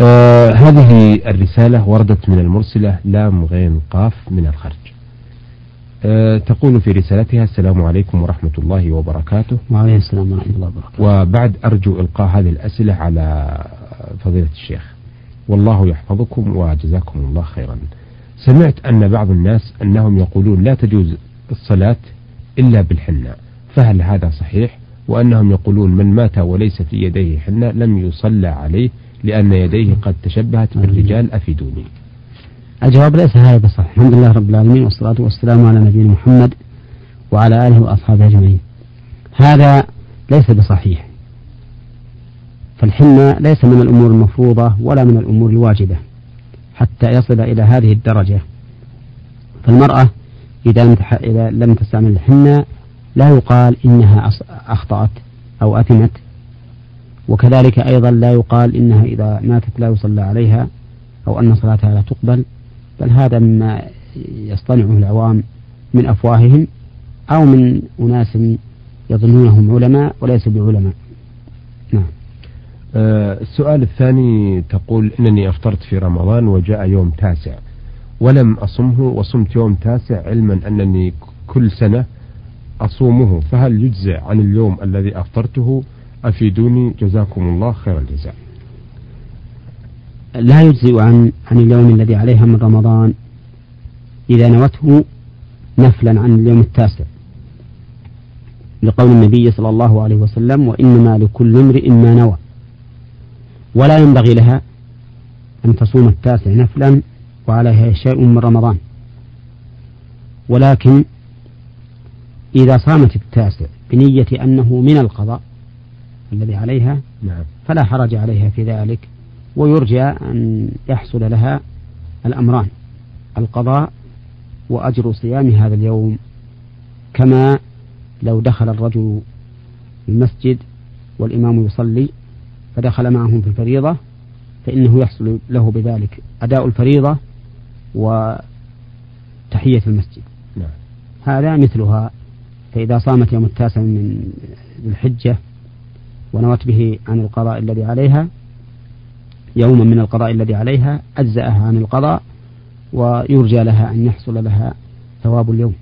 آه هذه الرسالة وردت من المرسلة لام غين قاف من الخرج. آه تقول في رسالتها السلام عليكم ورحمة الله وبركاته. وعليكم السلام ورحمة الله وبركاته. وبعد أرجو إلقاء هذه الأسئلة على فضيلة الشيخ. والله يحفظكم وجزاكم الله خيرا. سمعت أن بعض الناس أنهم يقولون لا تجوز الصلاة إلا بالحنة فهل هذا صحيح؟ وأنهم يقولون من مات وليس في يديه حنة لم يصلى عليه لأن يديه قد تشبهت بالرجال أفيدوني. الجواب ليس هذا بصح الحمد لله رب العالمين والصلاة والسلام على نبينا محمد وعلى آله وأصحابه أجمعين. هذا ليس بصحيح. فالحنة ليس من الأمور المفروضة ولا من الأمور الواجبة حتى يصل إلى هذه الدرجة. فالمرأة إذا إذا لم تستعمل الحنة لا يقال إنها أخطأت أو أثمت. وكذلك أيضا لا يقال إنها إذا ماتت لا يصلى عليها أو أن صلاتها لا تقبل بل هذا مما يصطنعه العوام من أفواههم أو من أناس يظنونهم علماء وليسوا بعلماء. نعم. آه السؤال الثاني تقول إنني أفطرت في رمضان وجاء يوم تاسع ولم أصمه وصمت يوم تاسع علما أنني كل سنة أصومه فهل يجزع عن اليوم الذي أفطرته أفيدوني جزاكم الله خير الجزاء. لا يجزئ عن عن اليوم الذي عليها من رمضان إذا نوته نفلا عن اليوم التاسع لقول النبي صلى الله عليه وسلم وإنما لكل امرئ ما نوى. ولا ينبغي لها أن تصوم التاسع نفلا وعليها شيء من رمضان. ولكن إذا صامت التاسع بنية أنه من القضاء الذي عليها نعم. فلا حرج عليها في ذلك ويرجى أن يحصل لها الأمران القضاء وأجر صيام هذا اليوم كما لو دخل الرجل المسجد والإمام يصلي فدخل معهم في الفريضة فإنه يحصل له بذلك أداء الفريضة وتحية المسجد نعم. هذا مثلها فإذا صامت يوم التاسع من الحجة ونوت به عن القضاء الذي عليها يوما من القضاء الذي عليها أجزأها عن القضاء ويرجى لها أن يحصل لها ثواب اليوم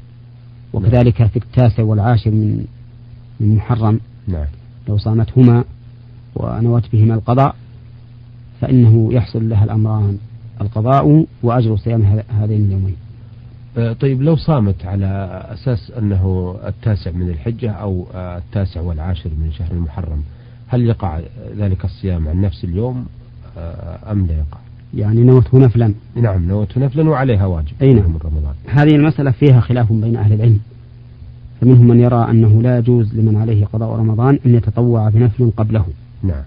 وكذلك في التاسع والعاشر من من محرم نعم. لو صامتهما ونوت بهما القضاء فإنه يحصل لها الأمران القضاء وأجر صيام هذين اليومين آه، طيب لو صامت على أساس أنه التاسع من الحجة أو التاسع والعاشر من شهر المحرم هل يقع ذلك الصيام عن نفس اليوم؟ آه، أم لا يقع؟ يعني نوته نفلا. نعم نوته نفلا وعليها واجب أي نعم. رمضان. هذه المسألة فيها خلاف بين أهل العلم. فمنهم من يرى أنه لا يجوز لمن عليه قضاء رمضان أن يتطوع بنفل قبله. نعم.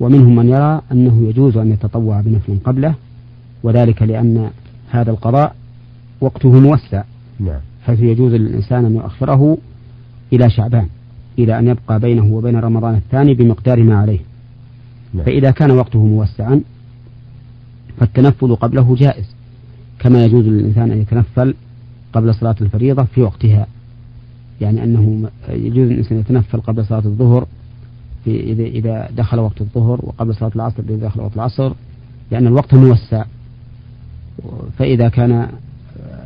ومنهم من يرى أنه يجوز أن يتطوع بنفل قبله وذلك لأن هذا القضاء وقته موسع. نعم. حيث يجوز للإنسان أن يؤخره إلى شعبان. إلى أن يبقى بينه وبين رمضان الثاني بمقدار ما عليه. نعم. فإذا كان وقته موسعا فالتنفل قبله جائز. كما يجوز للإنسان أن يتنفل قبل صلاة الفريضة في وقتها. يعني أنه يجوز للإنسان يتنفل قبل صلاة الظهر في إذا إذا دخل وقت الظهر وقبل صلاة العصر إذا دخل وقت العصر لأن الوقت موسع. فإذا كان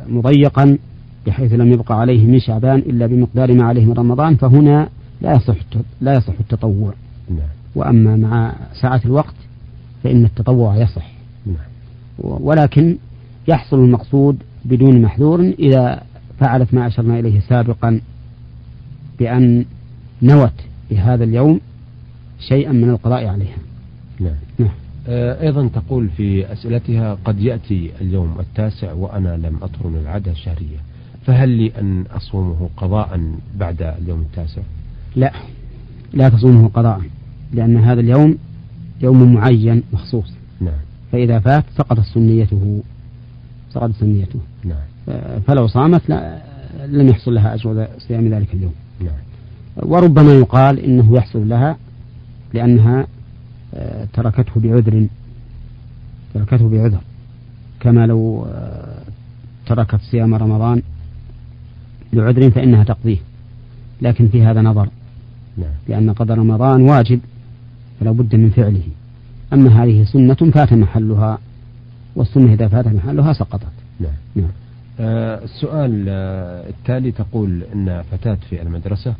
مضيقا بحيث لم يبقى عليه من شعبان إلا بمقدار ما عليه من رمضان فهنا لا يصح لا يصح التطوع نعم. وأما مع ساعة الوقت فإن التطوع يصح نعم. ولكن يحصل المقصود بدون محذور إذا فعلت ما أشرنا إليه سابقا بأن نوت بهذا اليوم شيئا من القضاء عليها نعم. نعم. آه، أيضا تقول في أسئلتها قد يأتي اليوم التاسع وأنا لم أطرن العادة الشهرية فهل لي أن أصومه قضاء بعد اليوم التاسع؟ لا لا تصومه قضاء لأن هذا اليوم يوم معين مخصوص. نعم. فإذا فات سقطت سنيته سقطت سنيته. نعم. فلو صامت لا لم يحصل لها أجر صيام ذلك اليوم. نعم. وربما يقال إنه يحصل لها لأنها آه، تركته بعذر تركته بعذر. كما لو آه، تركت صيام رمضان لعذر فإنها تقضيه. لكن في هذا نظر. نعم. لأن قدر رمضان واجب فلا بد من فعله. أما هذه سنة فات محلها والسنة إذا فات محلها سقطت. نعم, نعم. آه السؤال آه التالي تقول أن فتاة في المدرسة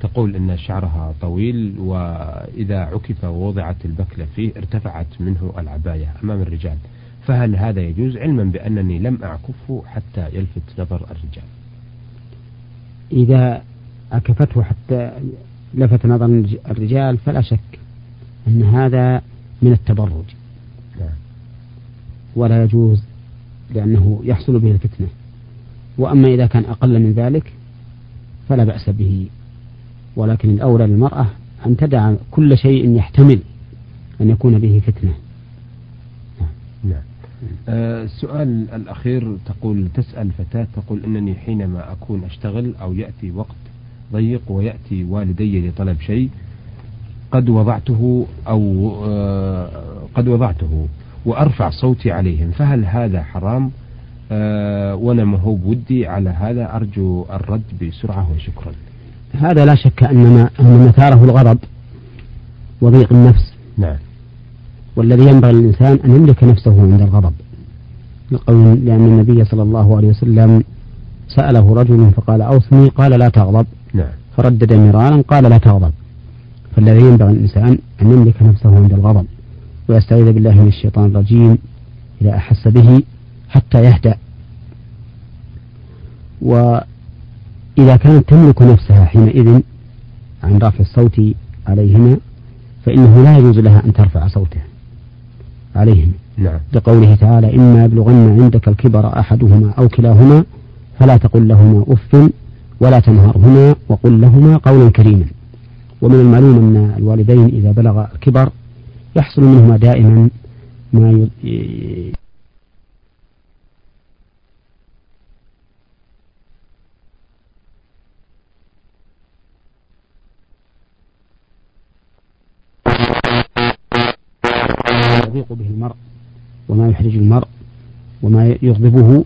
تقول أن شعرها طويل وإذا عكف ووضعت البكلة فيه ارتفعت منه العباية أمام الرجال. فهل هذا يجوز؟ علما بأنني لم أعكفه حتى يلفت نظر الرجال. إذا عكفته حتى لفت نظر الرجال فلا شك أن هذا من التبرج. نعم. ولا يجوز لأنه يحصل به الفتنة. وأما إذا كان أقل من ذلك فلا بأس به. ولكن الأولى للمرأة أن تدع كل شيء يحتمل أن يكون به فتنة. السؤال الأخير تقول تسأل فتاة تقول أنني حينما أكون أشتغل أو يأتي وقت ضيق ويأتي والدي لطلب شيء قد وضعته أو آه قد وضعته وأرفع صوتي عليهم فهل هذا حرام؟ آه وأنا مهوب ودي على هذا؟ أرجو الرد بسرعة وشكرا. هذا لا شك أن مثاره الغضب وضيق النفس. نعم. والذي ينبغي للإنسان أن يملك نفسه عند الغضب. لأن النبي صلى الله عليه وسلم سأله رجل فقال أوصني قال لا تغضب. نعم. فردد مرارا قال لا تغضب. فالذي ينبغي الإنسان أن يملك نفسه عند الغضب. ويستعيذ بالله من الشيطان الرجيم إذا أحس به حتى يهدأ. وإذا كانت تملك نفسها حينئذ عن رفع الصوت عليهما فإنه لا يجوز لها أن ترفع صوتها. عليهم. نعم. لقوله تعالى إما يبلغن عندك الكبر أحدهما أو كلاهما فلا تقل لهما أف ولا تنهرهما وقل لهما قولا كريما. ومن المعلوم أن الوالدين إذا بلغ الكبر يحصل منهما دائما ما يضيق به المرء وما يحرج المرء وما يغضبه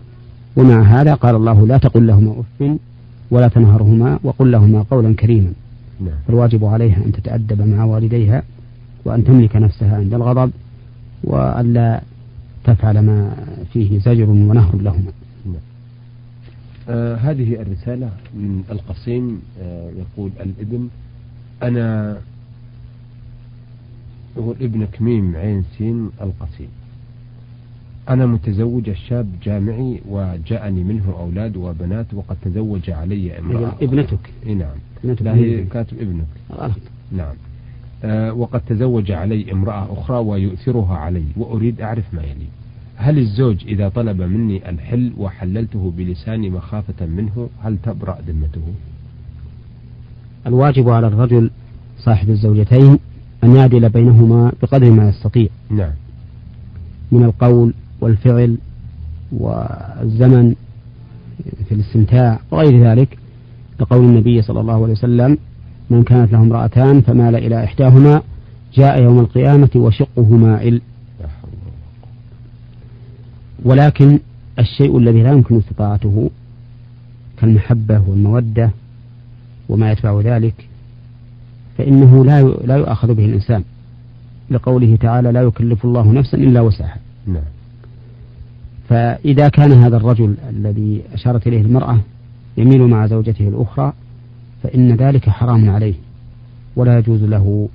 ومع هذا قال الله لا تقل لهما أف ولا تنهرهما وقل لهما قولا كريما نعم. فالواجب عليها أن تتأدب مع والديها وأن تملك نفسها عند الغضب وألا تفعل ما فيه زجر ونهر لهما نعم. آه هذه الرسالة من القصيم آه يقول الابن أنا يقول ابنك ميم عين سين القصيم. أنا متزوج الشاب جامعي وجاءني منه أولاد وبنات وقد تزوج علي امرأة ابنتك. إي نعم. لا هي كاتب ابنك. غلط نعم. آه وقد تزوج علي امرأة أخرى ويؤثرها علي وأريد أعرف ما يلي. هل الزوج إذا طلب مني الحل وحللته بلساني مخافة منه هل تبرأ ذمته؟ الواجب على الرجل صاحب الزوجتين أن يعدل بينهما بقدر ما يستطيع. نعم. من القول والفعل والزمن في الاستمتاع وغير ذلك لقول النبي صلى الله عليه وسلم من كانت له امرأتان فمال إلى إحداهما جاء يوم القيامة وشقه مائل ولكن الشيء الذي لا يمكن استطاعته كالمحبة والمودة وما يتبع ذلك فإنه لا لا يؤاخذ به الإنسان. لقوله تعالى لا يكلف الله نفسا إلا وسعها. نعم. فإذا كان هذا الرجل الذي أشارت إليه المرأة يميل مع زوجته الأخرى فإن ذلك حرام عليه ولا يجوز له.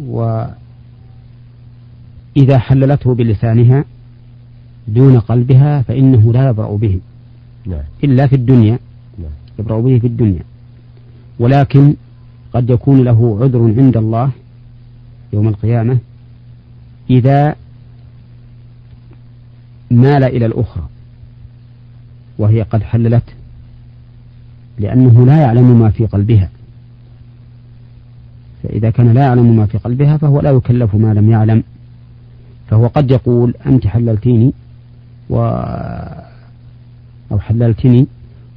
وإذا حللته بلسانها دون قلبها فإنه لا يبرأ به نعم. إلا في الدنيا. نعم. يبرأ به في الدنيا. ولكن قد يكون له عذر عند الله يوم القيامة إذا مال إلى الأخرى وهي قد حللت لأنه لا يعلم ما في قلبها. فإذا كان لا يعلم ما في قلبها فهو لا يكلف ما لم يعلم. فهو قد يقول أنت حللتيني و أو حللتني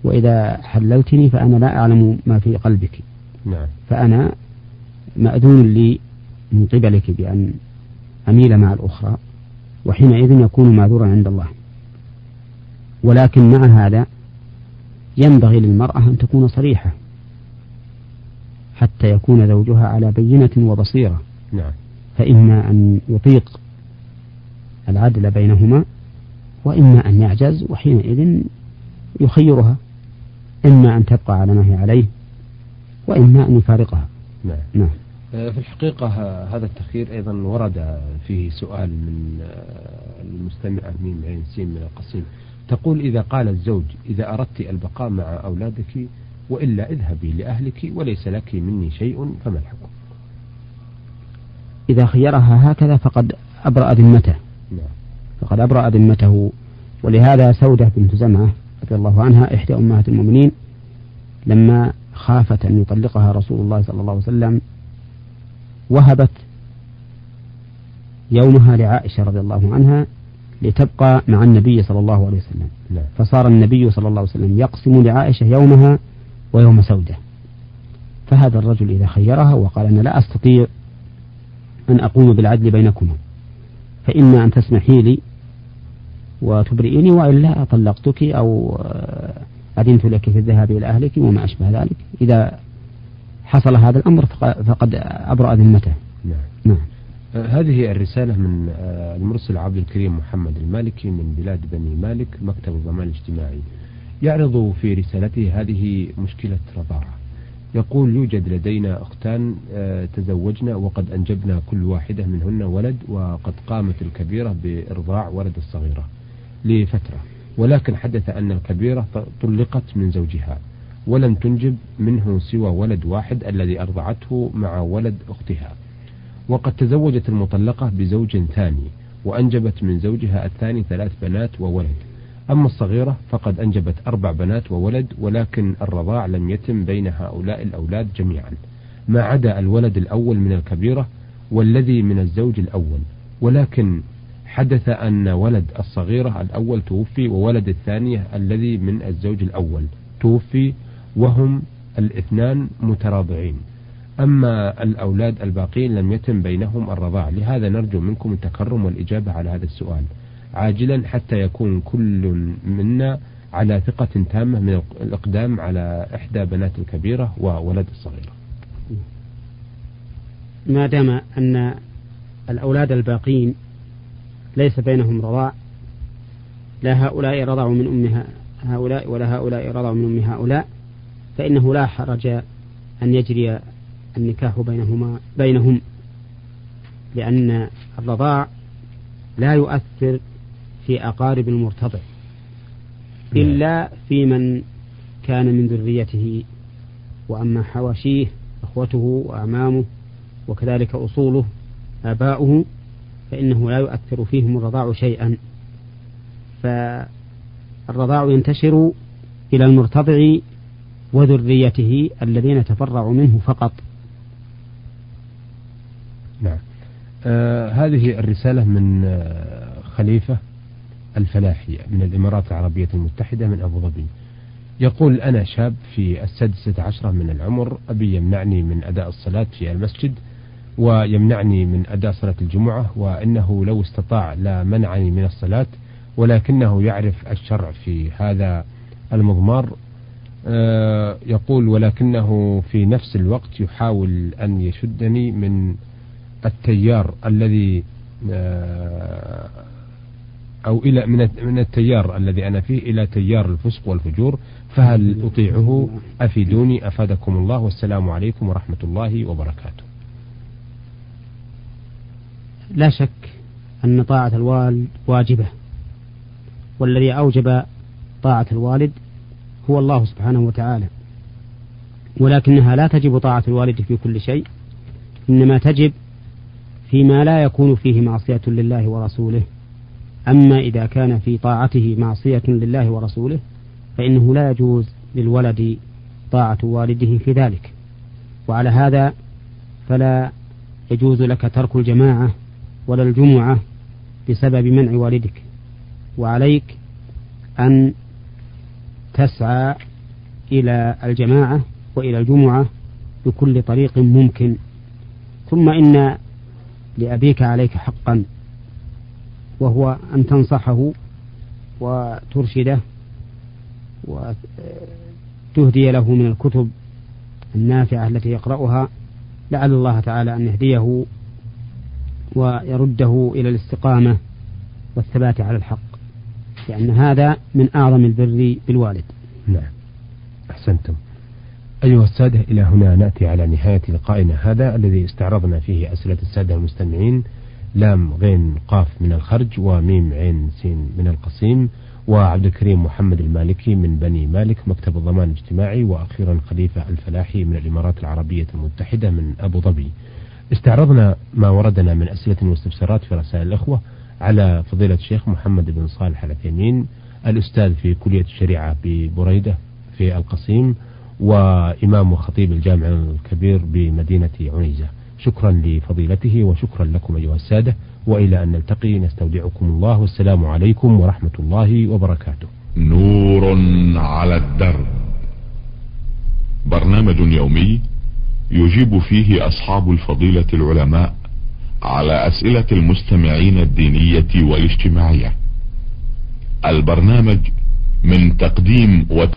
وإذا حللتني فأنا لا أعلم ما في قلبك. نعم. فأنا مأذون لي من قبلك بأن أميل مع الأخرى وحينئذ يكون معذورا عند الله ولكن مع هذا ينبغي للمرأة أن تكون صريحة حتى يكون زوجها على بينة وبصيرة نعم. فإما أن يطيق العدل بينهما وإما أن يعجز وحينئذ يخيرها إما أن تبقى على ما هي عليه وإما أن يفارقها. نعم, نعم. آه، في الحقيقة هذا التخيير أيضا ورد فيه سؤال من آه، المستمعة ميم عين سين من القصيم. تقول إذا قال الزوج إذا أردت البقاء مع أولادك وإلا اذهبي لأهلك وليس لك مني شيء فما الحكم؟ إذا خيرها هكذا فقد أبرأ ذمته. نعم. فقد أبرأ ذمته. ولهذا سودة بنت زمعة رضي الله عنها إحدى أمهات المؤمنين لما خافت أن يطلقها رسول الله صلى الله عليه وسلم وهبت يومها لعائشة رضي الله عنها لتبقى مع النبي صلى الله عليه وسلم لا. فصار النبي صلى الله عليه وسلم يقسم لعائشة يومها ويوم سودة فهذا الرجل إذا خيرها وقال أنا لا أستطيع أن أقوم بالعدل بينكما فإما أن تسمحي لي وتبرئيني وإلا طلقتك أو أذنت لك في الذهاب إلى أهلك وما أشبه ذلك. إذا حصل هذا الأمر فقد أبرأ ذمته. نعم. نعم. آه، هذه الرسالة من آه، المرسل عبد الكريم محمد المالكي من بلاد بني مالك مكتب الضمان الاجتماعي. يعرض في رسالته هذه مشكلة رضاعة. يقول يوجد لدينا أختان آه، تزوجنا وقد أنجبنا كل واحدة منهن ولد وقد قامت الكبيرة بإرضاع ولد الصغيرة لفترة. ولكن حدث أن الكبيرة طلقت من زوجها ولم تنجب منه سوى ولد واحد الذي أرضعته مع ولد أختها. وقد تزوجت المطلقة بزوج ثاني وأنجبت من زوجها الثاني ثلاث بنات وولد. أما الصغيرة فقد أنجبت أربع بنات وولد ولكن الرضاع لم يتم بين هؤلاء الأولاد جميعا. ما عدا الولد الأول من الكبيرة والذي من الزوج الأول ولكن حدث أن ولد الصغيرة الأول توفي وولد الثانية الذي من الزوج الأول توفي وهم الاثنان متراضعين. أما الأولاد الباقين لم يتم بينهم الرضاع. لهذا نرجو منكم التكرم والإجابة على هذا السؤال. عاجلا حتى يكون كل منا على ثقة تامة من الإقدام على إحدى بنات الكبيرة وولد الصغيرة. ما دام أن الأولاد الباقين ليس بينهم رضاع لا هؤلاء رضعوا من أم هؤلاء ولا هؤلاء رضعوا من أم هؤلاء. فإنه لا حرج أن يجري النكاح بينهما بينهم لأن الرضاع لا يؤثر في أقارب المرتضع نعم. إلا في من كان من ذريته. وأما حواشيه أخوته وأعمامه وكذلك أصوله آباؤه فإنه لا يؤثر فيهم الرضاع شيئا. فالرضاع ينتشر إلى المرتضع وذريته الذين تفرعوا منه فقط. نعم. آه هذه الرسالة من آه خليفة الفلاحي من الإمارات العربية المتحدة من أبو ظبي. يقول أنا شاب في السادسة عشرة من العمر أبي يمنعني من أداء الصلاة في المسجد ويمنعني من أداء صلاة الجمعة وإنه لو استطاع لا منعني من الصلاة ولكنه يعرف الشرع في هذا المضمار. آه، يقول ولكنه في نفس الوقت يحاول أن يشدني من التيار الذي آه، أو إلى من من التيار الذي أنا فيه إلى تيار الفسق والفجور فهل أطيعه؟ أفيدوني؟ أفادكم الله؟ والسلام عليكم ورحمة الله وبركاته. لا شك أن طاعة الوالد واجبة والذي أوجب طاعة الوالد هو الله سبحانه وتعالى ولكنها لا تجب طاعة الوالد في كل شيء إنما تجب فيما لا يكون فيه معصية لله ورسوله. أما إذا كان في طاعته معصية لله ورسوله فإنه لا يجوز للولد طاعة والده في ذلك. وعلى هذا فلا يجوز لك ترك الجماعة ولا الجمعة بسبب منع والدك. وعليك أن تسعى إلى الجماعة وإلى الجمعة بكل طريق ممكن. ثم إن لأبيك عليك حقا وهو أن تنصحه وترشده وتهدي له من الكتب النافعة التي يقرأها. لعل الله تعالى أن يهديه ويرده إلى الاستقامة والثبات على الحق لأن هذا من أعظم البر بالوالد. نعم. أحسنتم. أيها السادة إلى هنا نأتي على نهاية لقائنا هذا الذي استعرضنا فيه أسئلة السادة المستمعين. لام غين قاف من الخرج وميم عين سين من القصيم وعبد الكريم محمد المالكي من بني مالك مكتب الضمان الاجتماعي وأخيرا خليفة الفلاحي من الإمارات العربية المتحدة من أبو ظبي. استعرضنا ما وردنا من أسئلة واستفسارات في رسائل الأخوة على فضيلة الشيخ محمد بن صالح العثيمين الأستاذ في كلية الشريعة ببريدة في القصيم وإمام وخطيب الجامع الكبير بمدينة عنيزة. شكرا لفضيلته وشكرا لكم أيها السادة وإلى أن نلتقي نستودعكم الله والسلام عليكم ورحمة الله وبركاته. نور على الدرب. برنامج يومي يجيب فيه أصحاب الفضيلة العلماء على أسئلة المستمعين الدينية والاجتماعية. البرنامج من تقديم وتقديم